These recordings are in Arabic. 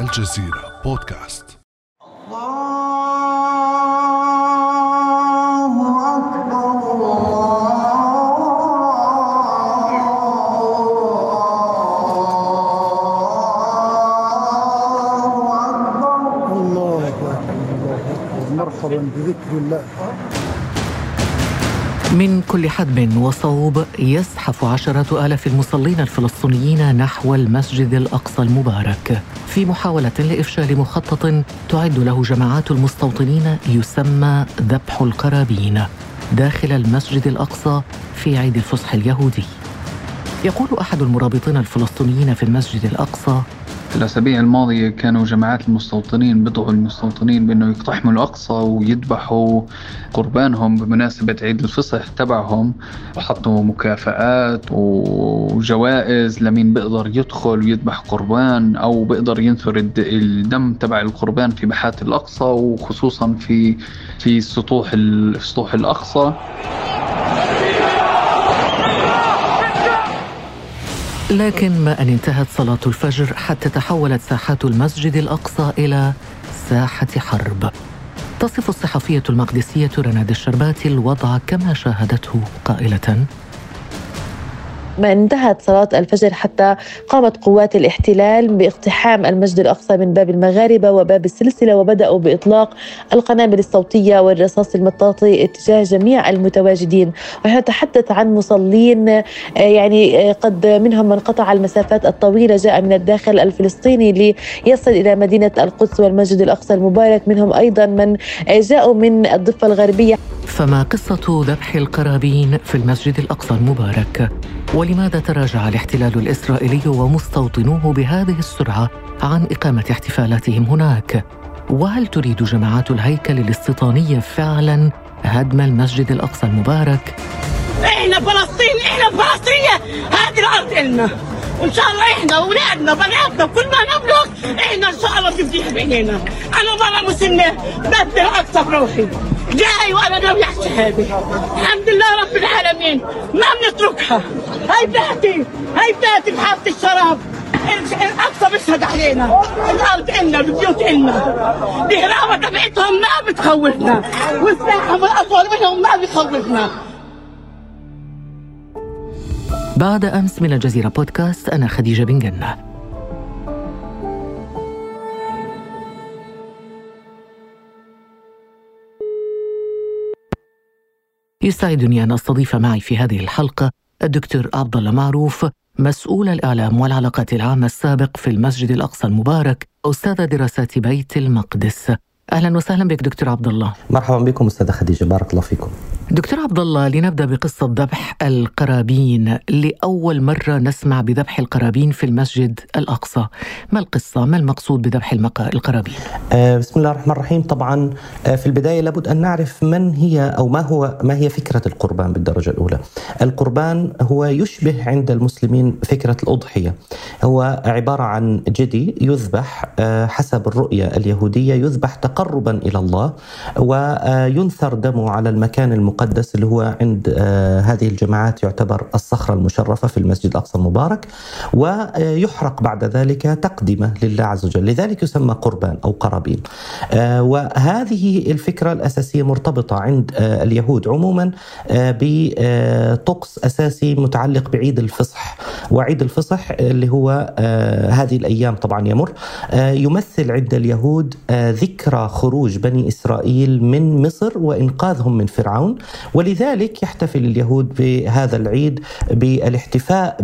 الجزيرة بودكاست. الله أكبر مرحبا بذكر الله. من كل حدب وصوب يزحف عشرات آلاف المصلين الفلسطينيين نحو المسجد الأقصى المبارك. في محاولة لإفشال مخطط تعد له جماعات المستوطنين يسمى ذبح القرابين داخل المسجد الأقصى في عيد الفصح اليهودي. يقول أحد المرابطين الفلسطينيين في المسجد الأقصى في الأسابيع الماضية كانوا جماعات المستوطنين بدعوا المستوطنين بأنه يقتحموا الأقصى ويذبحوا قربانهم بمناسبة عيد الفصح تبعهم. وحطوا مكافآت وجوائز لمين بيقدر يدخل ويذبح قربان أو بيقدر ينثر الد- الدم تبع القربان في باحات الأقصى وخصوصا في في سطوح ال- سطوح الأقصى. لكن ما أن انتهت صلاة الفجر حتى تحولت ساحات المسجد الأقصى إلى ساحة حرب. تصف الصحفية المقدسية رناد الشرباتي الوضع كما شاهدته قائلة ما انتهت صلاة الفجر حتى قامت قوات الاحتلال باقتحام المسجد الأقصى من باب المغاربة وباب السلسلة وبدأوا بإطلاق القنابل الصوتية والرصاص المطاطي اتجاه جميع المتواجدين. ونحن نتحدث عن مصلين آه، يعني آه، قد منهم من قطع المسافات الطويلة جاء من الداخل الفلسطيني ليصل إلى مدينة القدس والمسجد الأقصى المبارك. منهم أيضا من آه، جاءوا من الضفة الغربية. فما قصة ذبح القرابين في المسجد الأقصى المبارك؟ ولماذا تراجع الاحتلال الإسرائيلي ومستوطنوه بهذه السرعة عن إقامة احتفالاتهم هناك؟ وهل تريد جماعات الهيكل الاستيطاني فعلا هدم المسجد الأقصى المبارك؟ إحنا فلسطين إحنا فلسطينية هذه الأرض إلنا وإن شاء الله إحنا واولادنا بناتنا كل ما نبلغ إحنا إن شاء الله تفتح بعينينا أنا مرة مسلمة بدي الاقصى بروحي جاي وأنا ناوي على الحمد لله رب العالمين. ما بنتركها. هاي بناتي هاي بناتي بحافة الشراب. الاقصى بيشهد علينا. الأرض النا البيوت النا الهراوة تبعتهم ما بتخوفنا. وسلاحهم الاطول منهم ما بيخوفنا. بعد أمس من الجزيرة بودكاست أنا خديجة بن جنة. يسعدني أن أستضيف معي في هذه الحلقة الدكتور عبد الله معروف مسؤول الإعلام والعلاقات العامة السابق في المسجد الأقصى المبارك أستاذ دراسات بيت المقدس. أهلا وسهلا بك دكتور عبد الله. مرحبا بكم أستاذة خديجة بارك الله فيكم. دكتور عبد الله لنبدأ بقصة ذبح القرابين. لأول مرة نسمع بذبح القرابين في المسجد الأقصى. ما القصة؟ ما المقصود بذبح. القرابين؟ آه بسم الله الرحمن الرحيم. طبعا آه في البداية لابد أن نعرف من هي أو ما هو ما هي فكرة القربان بالدرجة الأولى. القربان هو يشبه عند المسلمين فكرة الأضحية. هو عبارة عن جدي يذبح آه حسب الرؤية اليهودية يذبح تقربا إلى الله وينثر دمه على المكان المقدس. اللي هو عند آه هذه الجماعات يعتبر الصخرة المشرفة في المسجد الأقصى المبارك ويحرق بعد ذلك تقدمة لله عز وجل. لذلك يسمى قربان أو قرابين. آه وهذه الفكرة الأساسية مرتبطة عند آه اليهود عموما بطقس أساسي متعلق بعيد الفصح. وعيد الفصح اللي هو هذه الأيام طبعا يمر. يمثل عند اليهود ذكرى خروج بني إسرائيل من مصر وإنقاذهم من فرعون. ولذلك يحتفل اليهود بهذا العيد بالاحتفاء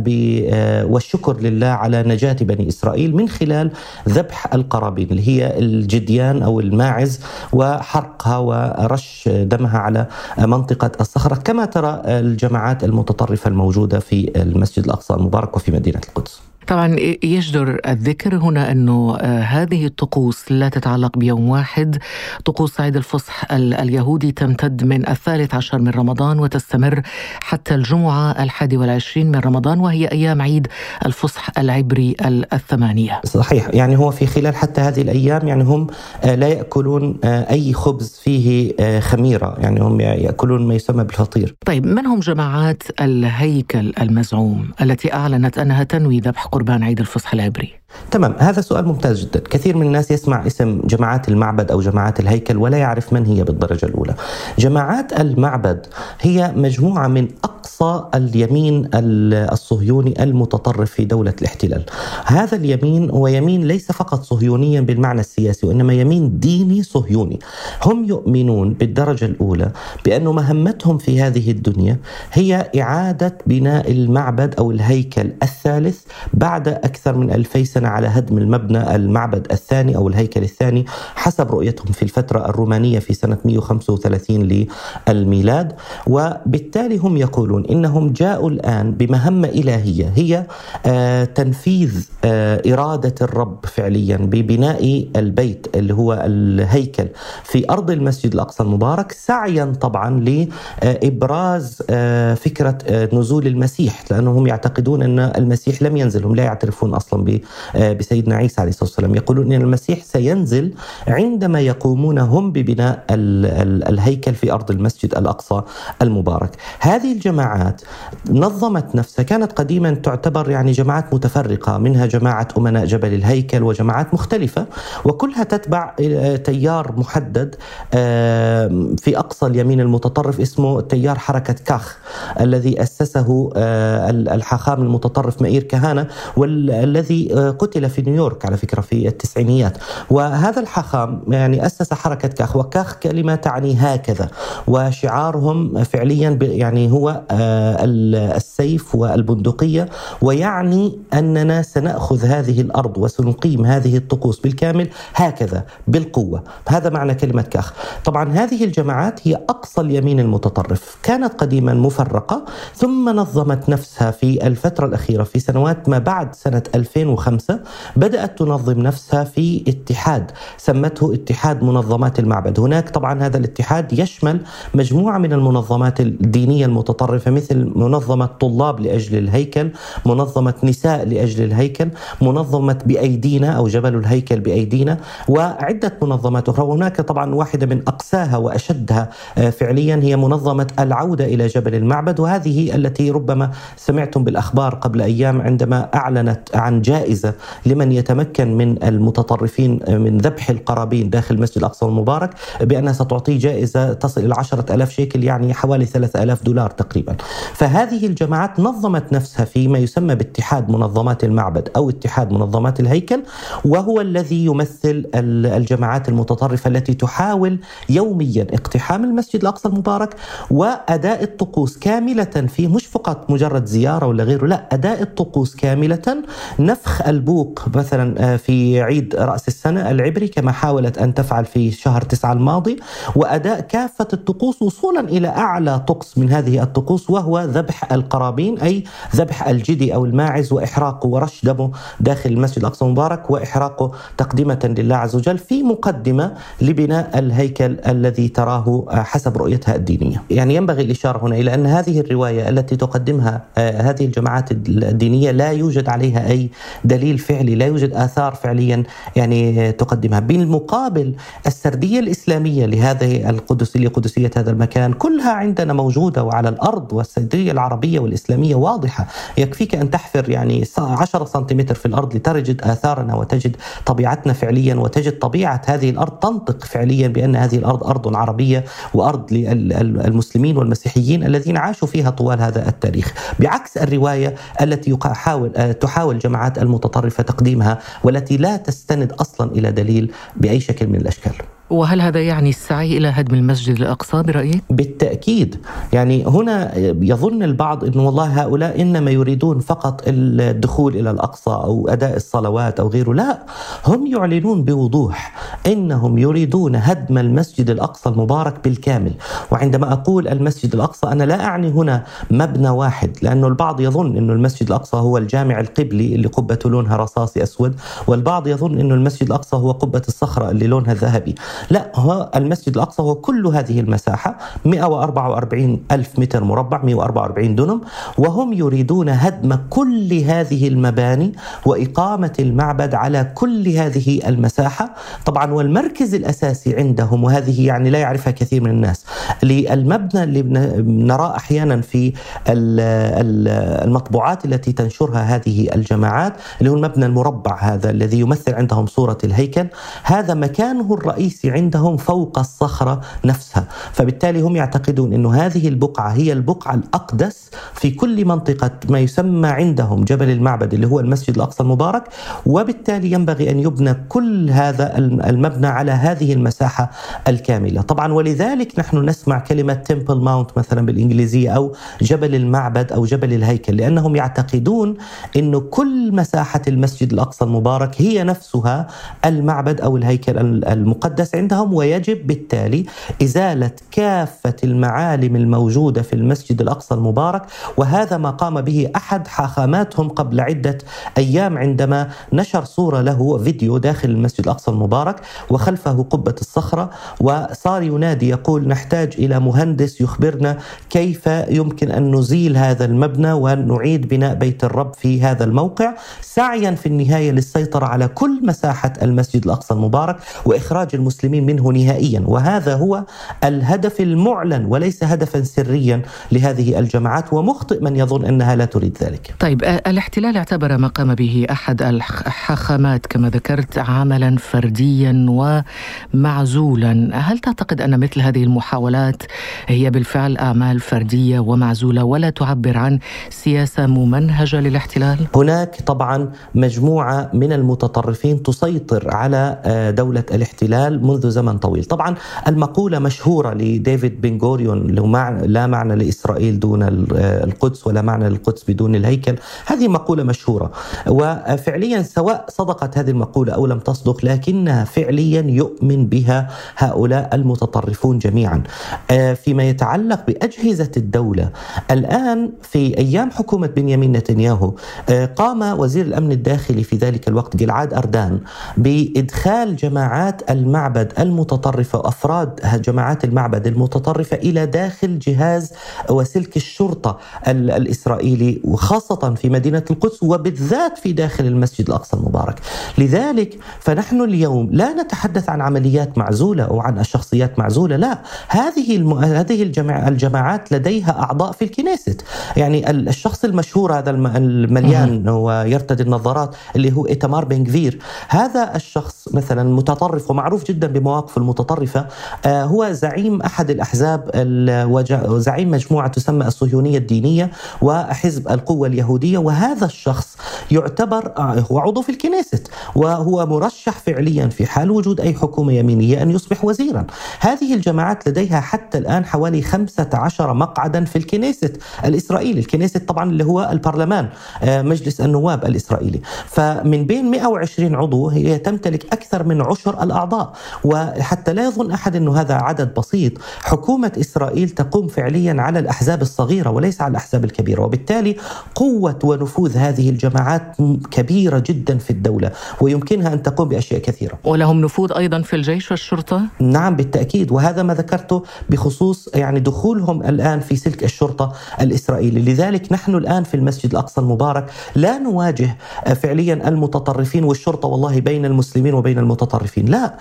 والشكر لله على نجاة بني إسرائيل من خلال ذبح القرابين اللي هي الجديان أو الماعز وحرقها ورش دمها على منطقة الصخرة. كما ترى الجماعات المتطرفة الموجودة في المسجد الأقصى المبارك وفي مدينة القدس. طبعا يجدر الذكر هنا أنه هذه الطقوس لا تتعلق بيوم واحد. طقوس عيد الفصح اليهودي تمتد من الثالث عشر من رمضان وتستمر حتى الجمعة الحادي والعشرين من رمضان وهي أيام عيد الفصح العبري الثمانية. صحيح. يعني هو في خلال حتى هذه الأيام يعني هم لا يأكلون أي خبز فيه خميرة. يعني هم يأكلون ما يسمى بالفطير. طيب من هم جماعات الهيكل المزعوم التي أعلنت أنها تنوي ذبح قربان عيد الفصح العبري؟ تمام هذا سؤال ممتاز جدا. كثير من الناس يسمع اسم جماعات المعبد أو جماعات الهيكل ولا يعرف من هي بالدرجة الأولى. جماعات المعبد هي مجموعة من أقصى اليمين الصهيوني المتطرف في دولة الاحتلال. هذا اليمين هو يمين ليس فقط صهيونيا بالمعنى السياسي وإنما يمين ديني صهيوني. هم يؤمنون بالدرجة الأولى بأن مهمتهم في هذه الدنيا هي إعادة بناء المعبد أو الهيكل الثالث بعد أكثر من ألفي سنة على هدم المبنى المعبد الثاني أو الهيكل الثاني حسب رؤيتهم في الفترة الرومانية في سنة 135 للميلاد. وبالتالي هم يقولون إنهم جاءوا الآن بمهمة إلهية هي آه، تنفيذ آه، إرادة الرب فعليا ببناء البيت اللي هو الهيكل في أرض المسجد الأقصى المبارك سعيا طبعا لإبراز آه، فكرة نزول المسيح لأنهم يعتقدون أن المسيح لم ينزل هم لا يعترفون أصلا بسيدنا عيسى عليه الصلاة والسلام. يقولون أن المسيح سينزل عندما يقومون هم ببناء الهيكل في أرض المسجد الأقصى المبارك. هذه الجماعات نظمت نفسها كانت قديما تعتبر يعني جماعات متفرقة منها جماعة أمناء جبل الهيكل وجماعات مختلفة وكلها تتبع آه، تيار محدد في أقصى اليمين المتطرف اسمه تيار حركة كاخ الذي أسسه آه، الحاخام المتطرف مئير كهانة والذي آه، قتل في نيويورك على فكرة في التسعينيات. وهذا الحاخام يعني أسس حركة كاخ وكاخ كلمة تعني هكذا. وشعارهم فعليا يعني هو السيف والبندقية. ويعني أننا سنأخذ هذه الأرض وسنقيم هذه الطقوس بالكامل هكذا بالقوة. هذا معنى كلمة كاخ. طبعا هذه الجماعات هي أقصى اليمين المتطرف. كانت قديما مفرقة ثم نظمت نفسها في الفترة الأخيرة في سنوات ما بعد سنة 2005 بدأت تنظم نفسها في اتحاد سمته اتحاد منظمات المعبد. هناك طبعا هذا الاتحاد يشمل مجموعة من المنظمات الدينية المتطرفة مثل منظمة طلاب لأجل الهيكل منظمة نساء لأجل الهيكل منظمة بأيدينا أو جبل الهيكل بأيدينا وعدة منظمات أخرى. وهناك طبعا واحدة من أقساها وأشدها آه، فعليا هي منظمة العودة إلى جبل المعبد. وهذه التي ربما سمعتم بالأخبار قبل أيام عندما أعلنت عن جائزة لمن يتمكن من المتطرفين من ذبح القرابين داخل المسجد الأقصى المبارك بأنها ستعطيه جائزة تصل إلى عشرة ألاف شيكل يعني حوالي ثلاثة ألاف دولار تقريبا. فهذه الجماعات نظمت نفسها فيما يسمى باتحاد منظمات المعبد أو اتحاد منظمات الهيكل وهو الذي يمثل الجماعات المتطرفة التي تحاول يوميا اقتحام المسجد الأقصى المبارك وأداء الطقوس كاملة فيه مش فقط مجرد زيارة ولا غيره لا أداء الطقوس كاملة نفخ البوق مثلا آه، في عيد رأس السنة العبري كما حاولت أن تفعل في شهر تسعة الماضي. وأداء كافة الطقوس وصولا إلى أعلى طقس من هذه الطقوس وهو ذبح القرابين أي ذبح الجدي أو الماعز وإحراقه ورش دمه داخل المسجد الأقصى المبارك وإحراقه تقدمة لله عز وجل في مقدمة لبناء الهيكل الذي تراه حسب رؤيتها الدينية. يعني ينبغي الإشارة هنا إلى أن هذه الرواية التي تقدمها آه، هذه الجماعات الدينية لا يوجد عليها أي دليل فعلي لا يوجد آثار فعليا يعني تقدمها. بالمقابل السردية الإسلامية لهذه القدس لقدسية هذا المكان كلها عندنا موجودة وعلى الأرض والسردية العربية والإسلامية واضحة. يكفيك أن تحفر يعني 10 سنتيمتر في الأرض لتجد آثارنا وتجد طبيعتنا فعليا وتجد طبيعة هذه الأرض تنطق فعليا بأن هذه الأرض أرض عربية وأرض للمسلمين والمسيحيين الذين عاشوا فيها طوال هذا التاريخ. بعكس الرواية التي يحاول تحاول جماعات المتطرفة تقديمها والتي لا تستند أصلا إلى دليل بأي شكل من الأشكال. وهل هذا يعني السعي إلى هدم المسجد الأقصى برأيك؟ بالتأكيد، يعني هنا يظن البعض إنه والله هؤلاء إنما يريدون فقط الدخول إلى الأقصى أو أداء الصلوات أو غيره، لا، هم يعلنون بوضوح إنهم يريدون هدم المسجد الأقصى المبارك بالكامل، وعندما أقول المسجد الأقصى أنا لا أعني هنا مبنى واحد، لأنه البعض يظن إنه المسجد الأقصى هو الجامع القبلي اللي قبته لونها رصاصي أسود، والبعض يظن إنه المسجد الأقصى هو قبة الصخرة اللي لونها ذهبي. لا هو المسجد الأقصى هو كل هذه المساحة 144 ألف متر مربع 144 دنم وهم يريدون هدم كل هذه المباني وإقامة المعبد على كل هذه المساحة. طبعا والمركز الأساسي عندهم وهذه يعني لا يعرفها كثير من الناس للمبنى اللي نراه أحيانا في المطبوعات التي تنشرها هذه الجماعات اللي هو المبنى المربع هذا الذي يمثل عندهم صورة الهيكل. هذا مكانه الرئيسي عندهم فوق الصخرة نفسها. فبالتالي هم يعتقدون أن هذه البقعة هي البقعة الأقدس في كل منطقة ما يسمى عندهم جبل المعبد اللي هو المسجد الأقصى المبارك. وبالتالي ينبغي أن يبنى كل هذا المبنى على هذه المساحة الكاملة. طبعا ولذلك نحن نسمع كلمة تمبل ماونت مثلا بالإنجليزية أو جبل المعبد أو جبل الهيكل لأنهم يعتقدون أن كل مساحة المسجد الأقصى المبارك هي نفسها المعبد أو الهيكل المقدس عندهم ويجب بالتالي إزالة كافة المعالم الموجودة في المسجد الأقصى المبارك. وهذا ما قام به أحد حاخاماتهم قبل عدة أيام عندما نشر صورة له فيديو داخل المسجد الأقصى المبارك وخلفه قبة الصخرة. وصار ينادي يقول نحتاج إلى مهندس يخبرنا كيف يمكن أن نزيل هذا المبنى ونعيد بناء بيت الرب في هذا الموقع. سعيا في النهاية للسيطرة على كل مساحة المسجد الأقصى المبارك وإخراج المسلمين منه نهائيا. وهذا هو الهدف المعلن وليس هدفا سريا لهذه الجماعات ومخطئ من يظن أنها لا تريد ذلك. طيب الاحتلال اعتبر ما قام به أحد الحاخامات كما ذكرت عملا فرديا ومعزولا. هل تعتقد أن مثل هذه المحاولات هي بالفعل أعمال فردية ومعزولة ولا تعبر عن سياسة ممنهجة للاحتلال؟ هناك طبعا مجموعة من المتطرفين تسيطر على آه، دولة الاحتلال منذ زمن طويل. طبعا المقولة مشهورة لديفيد بن غوريون لا معنى لإسرائيل دون آه، القدس ولا معنى للقدس بدون الهيكل. هذه مقولة مشهورة. وفعليا سواء صدقت هذه المقولة أو لم تصدق لكنها فعليا يؤمن بها هؤلاء المتطرفون جميعا. آه، فيما يتعلق بأجهزة الدولة. الآن في أيام حكومة بنيامين نتنياهو قام وزير الأمن الداخلي في ذلك الوقت جلعاد أردان بإدخال جماعات المعبد المتطرفة وأفراد جماعات المعبد المتطرفة إلى داخل جهاز وسلك الشرطة الإسرائيلي وخاصة في مدينة القدس وبالذات في داخل المسجد الأقصى المبارك. لذلك فنحن اليوم لا نتحدث عن عمليات معزولة أو عن شخصيات معزولة لا. هذه الم... هذه الجماع... الجماعات لديها أعضاء في الكنيست. يعني الشخص المشهور هذا المليان ويرتدي النظارات اللي هو إيتمار بن كفير هذا الشخص مثلا متطرف ومعروف جدا بمواقفه المتطرفة. آه، هو زعيم أحد الأحزاب زعيم مجموعة تسمى الصهيونية الدينية وحزب القوة اليهودية وهذا الشخص يعتبر آه، هو عضو في الكنيست وهو مرشح فعليا في حال وجود أي حكومة يمينية أن يصبح وزيرا. هذه الجماعات لديها حتى الآن حوالي 15 مقعدا في الكنيست الإسرائيلي. الكنيست طبعا اللي هو البرلمان آه، مجلس النواب الإسرائيلي. فمن بين 120 عضو هي تمتلك أكثر من عشر الأعضاء. وحتى لا يظن أحد أنه هذا عدد بسيط. حكومة إسرائيل تقوم فعليا على الأحزاب الصغيرة وليس على الأحزاب الكبيرة وبالتالي قوة ونفوذ هذه الجماعات كبيرة جدا في الدولة ويمكنها أن تقوم بأشياء كثيرة. ولهم نفوذ أيضا في الجيش والشرطة؟ نعم بالتأكيد. وهذا ما ذكرته بخصوص يعني دخولهم الآن في سلك الشرطة الإسرائيلي. لذلك نحن الآن في المسجد الأقصى المبارك لا نواجه فعليا المتطرفين والشرطة والله بين المسلمين وبين المتطرفين. لا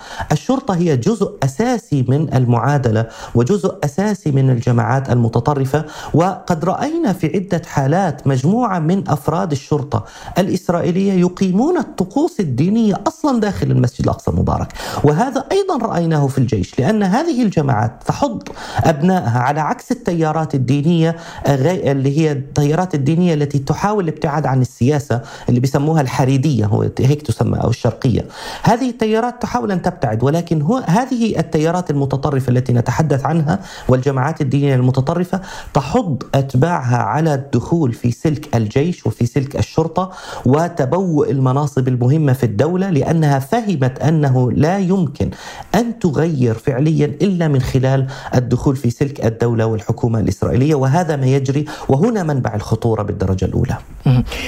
الشرطة هي جزء أساسي من المعادلة وجزء أساسي من الجماعات المتطرفة. وقد رأينا في عدة حالات مجموعة من أفراد الشرطة الإسرائيلية يقيمون الطقوس الدينية أصلا داخل المسجد الأقصى المبارك. وهذا أيضا رأيناه في الجيش لأن هذه الجماعات تحض أبنائها على عكس التيارات الدينية اللي هي التيارات الدينية التي تحاول الابتعاد عن السياسة اللي بيسموها الحريدية هو هيك تسمى أو الشرقية. هذه التيارات تحاول أن تبتعد ولكن هو هذه التيارات المتطرفة التي نتحدث عنها والجماعات الدينية المتطرفة تحض أتباعها على الدخول في سلك الجيش وفي سلك الشرطة وتبوء المناصب المهمة في الدولة لأنها فهمت أنه لا يمكن أن تغير فعليا إلا من خلال الدخول في سلك الدولة والحكومة الإسرائيلية وهذا ما يجري وهنا منبع الخطورة بالدرجة الأولى.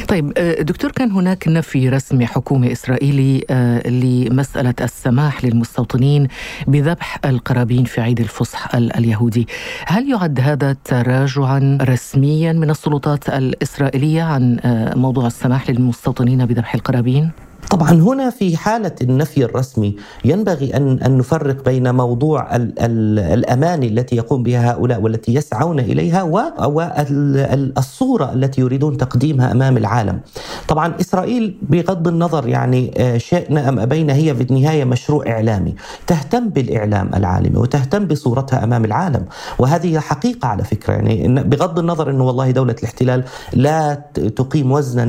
طيب دكتور كان هناك نفي رسمي حكومي إسرائيلي لمسألة السماح للمستوطنين المستوطنين بذبح القرابين في عيد الفصح اليهودي هل يعد هذا تراجعا رسميا من السلطات الإسرائيلية عن آه، موضوع السماح للمستوطنين بذبح القرابين؟ طبعا هنا في حالة النفي الرسمي ينبغي أن, أن نفرق بين موضوع ال ال الأمان التي يقوم بها هؤلاء والتي يسعون إليها والصورة التي يريدون تقديمها أمام العالم. طبعا إسرائيل بغض النظر يعني آه، شئنا أم أبينا هي في النهاية مشروع إعلامي. تهتم بالإعلام العالمي وتهتم بصورتها أمام العالم. وهذه حقيقة على فكرة. يعني بغض النظر أنه والله دولة الاحتلال لا تقيم وزنا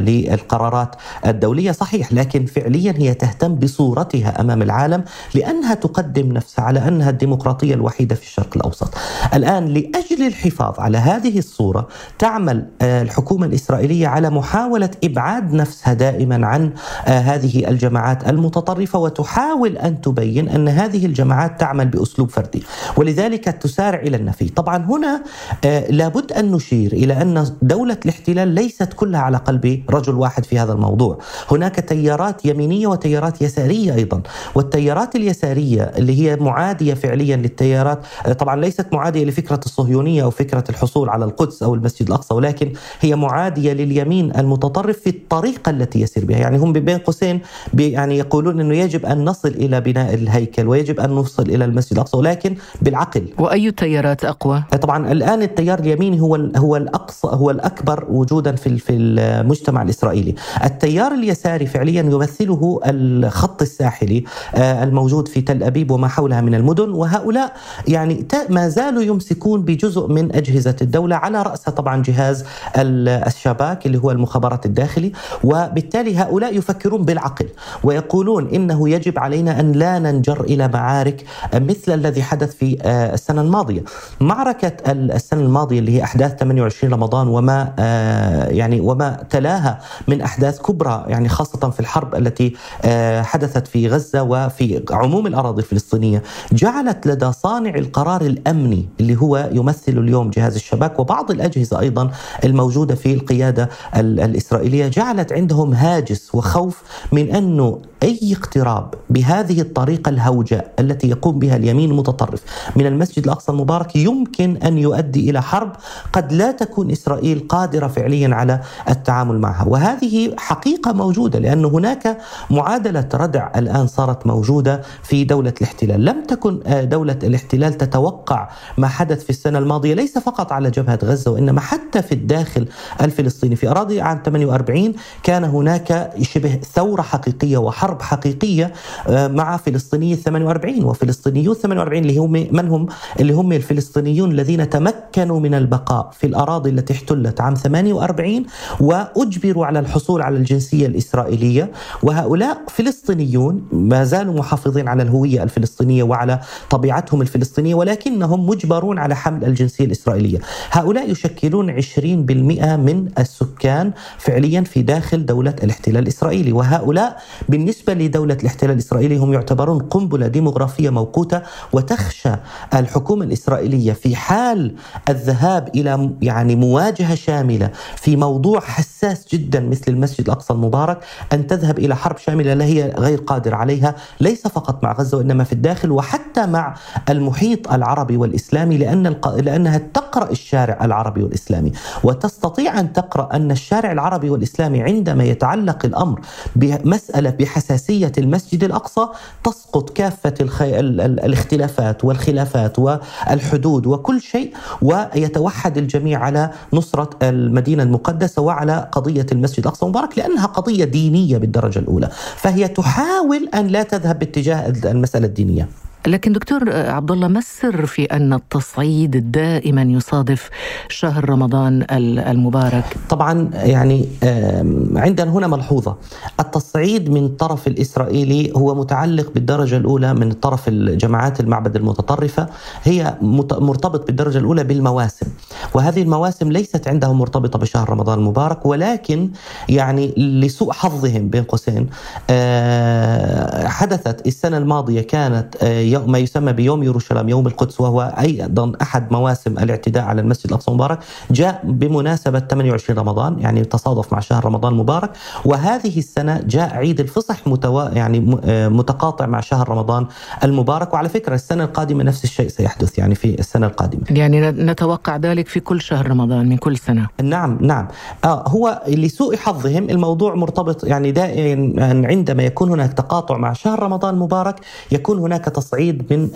للقرارات الدولية صحيح لكن فعليا هي تهتم بصورتها أمام العالم لأنها تقدم نفسها على أنها الديمقراطية الوحيدة في الشرق الأوسط. الآن لأجل الحفاظ على هذه الصورة تعمل آه، الحكومة الإسرائيلية على محاولة إبعاد نفسها دائما عن آه، هذه الجماعات المتطرفة وتحاول أن تبين أن هذه الجماعات تعمل بأسلوب فردي ولذلك تسارع إلى النفي. طبعا هنا آه، لابد أن نشير إلى أن دولة الاحتلال ليست كلها على قلب رجل واحد في هذا الموضوع. هناك تيارات يمينية وتيارات يسارية أيضا. والتيارات اليسارية اللي هي معادية فعليا للتيارات طبعا ليست معادية لفكرة الصهيونية أو فكرة الحصول على القدس أو المسجد الأقصى ولكن هي معادية لليمين المتطرف في الطريقة التي يسير بها. يعني هم بين قوسين يعني يقولون إنه يجب أن نصل إلى بناء الهيكل ويجب أن نوصل إلى المسجد الأقصى ولكن بالعقل. وأي التيارات أقوى؟ طبعا الآن التيار اليميني هو هو الأقصى هو الأكبر وجودا في في المجتمع الإسرائيلي. التيار اليساري فعليا يمثله الخط الساحلي آه، الموجود في تل أبيب وما حولها من المدن وهؤلاء يعني ما زالوا يمسكون بجزء من أجهزة الدولة على راسها طبعا جهاز الشباك اللي هو المخابرات الداخلي وبالتالي هؤلاء يفكرون بالعقل ويقولون إنه يجب علينا أن لا ننجر إلى معارك مثل الذي حدث في آه، السنة الماضية. معركة السنة الماضية اللي هي أحداث 28 رمضان وما آه، يعني وما تلاها من أحداث كبرى يعني خاصة في الحرب التي آه، حدثت في غزة وفي عموم الأراضي الفلسطينية جعلت لدى صانع القرار الأمني اللي هو يمثل اليوم جهاز الشباك وبعض الأجهزة أيضا الموجودة في القيادة الإسرائيلية جعلت عندهم هاجس وخوف من أنه أي اقتراب بهذه الطريقة الهوجة التي يقوم بها اليمين المتطرف من المسجد الأقصى المبارك يمكن أن يؤدي إلى حرب قد لا تكون إسرائيل قادرة فعليا على التعامل معها. وهذه حقيقة موجودة لأن هناك معادلة ردع الآن صارت موجودة في دولة الاحتلال. لم تكن آه، دولة الاحتلال تتوقع ما حدث في السنة الماضية ليس فقط على جبهة غزة وإنما حتى في الداخل الفلسطيني. في أراضي عام 48 كان هناك شبه ثورة حقيقية وحرب حقيقية آه، مع فلسطيني 48 وفلسطينيو 48 اللي هم من هم؟ اللي هم الفلسطينيون الذين تمكنوا من البقاء في الأراضي التي احتلت عام 48 وأجبروا على الحصول على الجنسية الإسرائيلية وهؤلاء فلسطينيون ما زالوا محافظين على الهوية الفلسطينية وعلى طبيعتهم الفلسطينية ولكنهم مجبرون على حمل الجنسية الإسرائيلية. هؤلاء يشكلون 20% من السكان فعليا في داخل دولة الاحتلال الإسرائيلي. وهؤلاء بالنسبة لدولة الاحتلال الإسرائيلي هم يعتبرون قنبلة ديمغرافية موقوتة وتخشى الحكومة الإسرائيلية في حال الذهاب إلى يعني مواجهة شاملة في موضوع حساس جدا مثل المسجد الأقصى المبارك. أن تذهب إلى حرب شاملة لا هي غير قادرة عليها ليس فقط مع غزة وإنما في الداخل وحتى مع المحيط العربي والإسلامي لأن الق... لأنها تقرأ الشارع العربي والإسلامي. وتستطيع أن تقرأ أن الشارع العربي والإسلامي عندما يتعلق الأمر بمسألة بحساسية المسجد الأقصى تسقط كافة الخي... الاختلافات والخلافات والحدود وكل شيء ويتوحد الجميع على نصرة المدينة المقدسة وعلى قضية المسجد الأقصى المبارك لأنها قضية دينية بالدرجة الأولى فهي تحاول أن لا تذهب باتجاه المسألة الدينية. لكن دكتور عبد الله ما السر في أن التصعيد دائما يصادف شهر رمضان المبارك؟ طبعا يعني عندنا هنا ملحوظة، التصعيد من الطرف الإسرائيلي هو متعلق بالدرجة الأولى من طرف الجماعات المعبد المتطرفة. هي مرتبط بالدرجة الأولى بالمواسم، وهذه المواسم ليست عندهم مرتبطة بشهر رمضان المبارك ولكن يعني لسوء حظهم بين قوسين آه، حدثت السنة الماضية كانت ما يسمى بيوم يروشلايم يوم القدس وهو أيضا أحد مواسم الاعتداء على المسجد الأقصى المبارك جاء بمناسبة 28 رمضان يعني تصادف مع شهر رمضان المبارك وهذه السنة جاء عيد الفصح متوا يعني آه، متقاطع مع شهر رمضان المبارك وعلى فكرة السنة القادمة نفس الشيء سيحدث يعني في السنة القادمة. يعني نتوقع ذلك في كل شهر رمضان من كل سنة. نعم نعم. آه هو لسوء حظهم الموضوع مرتبط يعني دائما عندما يكون هناك تقاطع مع شهر رمضان المبارك يكون هناك تصعيد من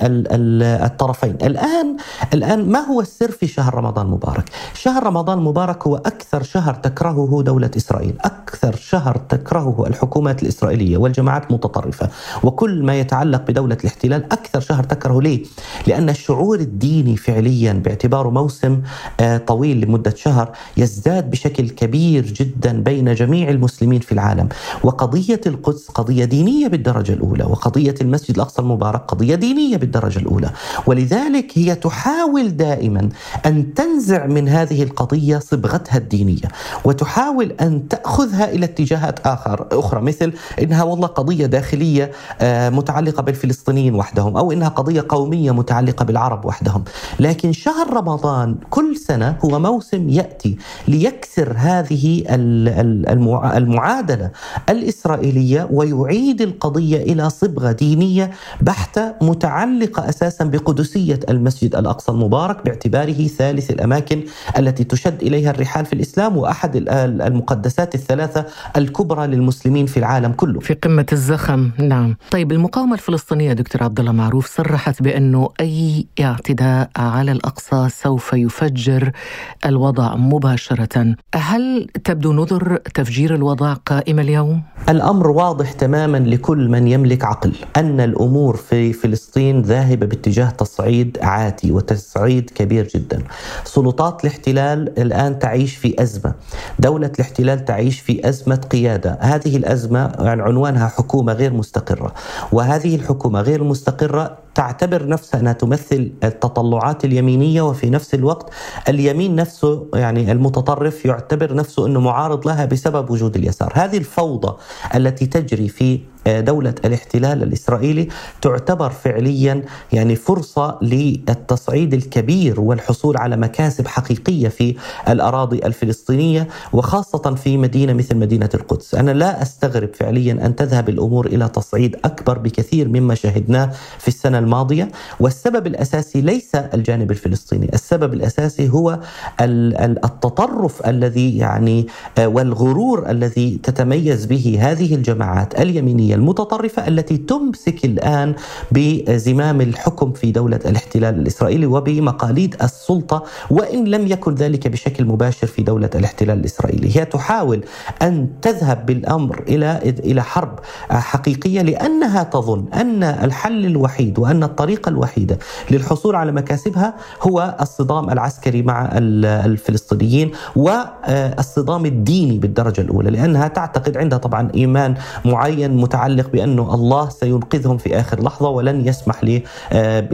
الطرفين. الان الآن ما هو السر في شهر رمضان المبارك شهر رمضان المبارك هو أكثر شهر تكرهه دولة إسرائيل. أكثر شهر تكرهه الحكومات الإسرائيلية والجماعات المتطرفة. وكل ما يتعلق بدولة الاحتلال أكثر شهر تكره ليه؟ لأن الشعور الديني فعليا باعتباره موسم آه، طويل لمدة شهر يزداد بشكل كبير جدا بين جميع المسلمين في العالم. وقضية القدس قضية دينية بالدرجة الأولى. وقضية المسجد الأقصى المبارك دينية بالدرجة الأولى. ولذلك هي تحاول دائما أن تنزع من هذه القضية صبغتها الدينية وتحاول أن تأخذها إلى اتجاهات آخر أخرى مثل إنها والله قضية داخلية آه، متعلقة بالفلسطينيين وحدهم أو إنها قضية قومية متعلقة بالعرب وحدهم. لكن شهر رمضان كل سنة هو موسم يأتي ليكسر هذه المعادلة الإسرائيلية ويعيد القضية إلى صبغة دينية بحتة متعلقة أساسا بقدسية المسجد الأقصى المبارك باعتباره ثالث الأماكن التي تشد إليها الرحال في الإسلام وأحد المقدسات الثلاثة الكبرى للمسلمين في العالم كله. في قمة الزخم، نعم. طيب المقاومة الفلسطينية دكتور عبد الله معروف صرحت بانه أي اعتداء على الأقصى سوف يفجر الوضع مباشرة. هل تبدو نذر تفجير الوضع قائمه اليوم؟ الأمر واضح تماما لكل من يملك عقل أن الأمور في فلسطين ذاهبة باتجاه تصعيد عاتي وتصعيد كبير جدا. سلطات الاحتلال الآن تعيش في أزمة. دولة الاحتلال تعيش في أزمة قيادة، هذه الأزمة يعني عنوانها حكومة غير مستقرة، وهذه الحكومة غير مستقرة تعتبر نفسها أنها تمثل التطلعات اليمينية وفي نفس الوقت اليمين نفسه يعني المتطرف يعتبر نفسه إنه معارض لها بسبب وجود اليسار، هذه الفوضى التي تجري في دولة الاحتلال الإسرائيلي تعتبر فعليا يعني فرصة للتصعيد الكبير والحصول على مكاسب حقيقية في الأراضي الفلسطينية وخاصة في مدينة مثل مدينة القدس. أنا لا أستغرب فعليا أن تذهب الأمور إلى تصعيد أكبر بكثير مما شاهدناه في السنة الماضية والسبب الأساسي ليس الجانب الفلسطيني السبب الأساسي هو التطرف الذي يعني آه، والغرور الذي تتميز به هذه الجماعات اليمينية المتطرفة التي تمسك الآن بزمام الحكم في دولة الاحتلال الإسرائيلي وبمقاليد السلطة وإن لم يكن ذلك بشكل مباشر في دولة الاحتلال الإسرائيلي. هي تحاول أن تذهب بالأمر إلى إلى حرب حقيقية لأنها تظن أن الحل الوحيد وأن الطريقة الوحيدة للحصول على مكاسبها هو الصدام العسكري مع الفلسطينيين والصدام الديني بالدرجة الأولى لأنها تعتقد عندها طبعا إيمان معين متعلق متعلق بأنه الله سينقذهم في آخر لحظة ولن يسمح لي آه،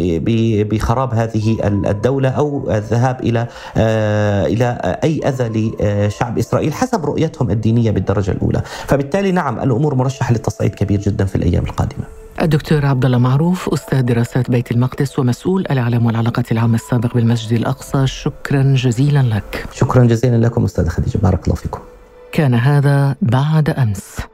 بخراب هذه الدولة أو الذهاب إلى آه، إلى أي أذى لشعب إسرائيل حسب رؤيتهم الدينية بالدرجة الأولى. فبالتالي نعم الأمور مرشحة للتصعيد كبير جدا في الأيام القادمة. الدكتور عبد الله معروف أستاذ دراسات بيت المقدس ومسؤول الإعلام والعلاقات العامة السابق بالمسجد الأقصى. شكرا جزيلا لك. شكرا جزيلا لكم أستاذ خديجة. بارك الله فيكم. كان هذا بعد أمس.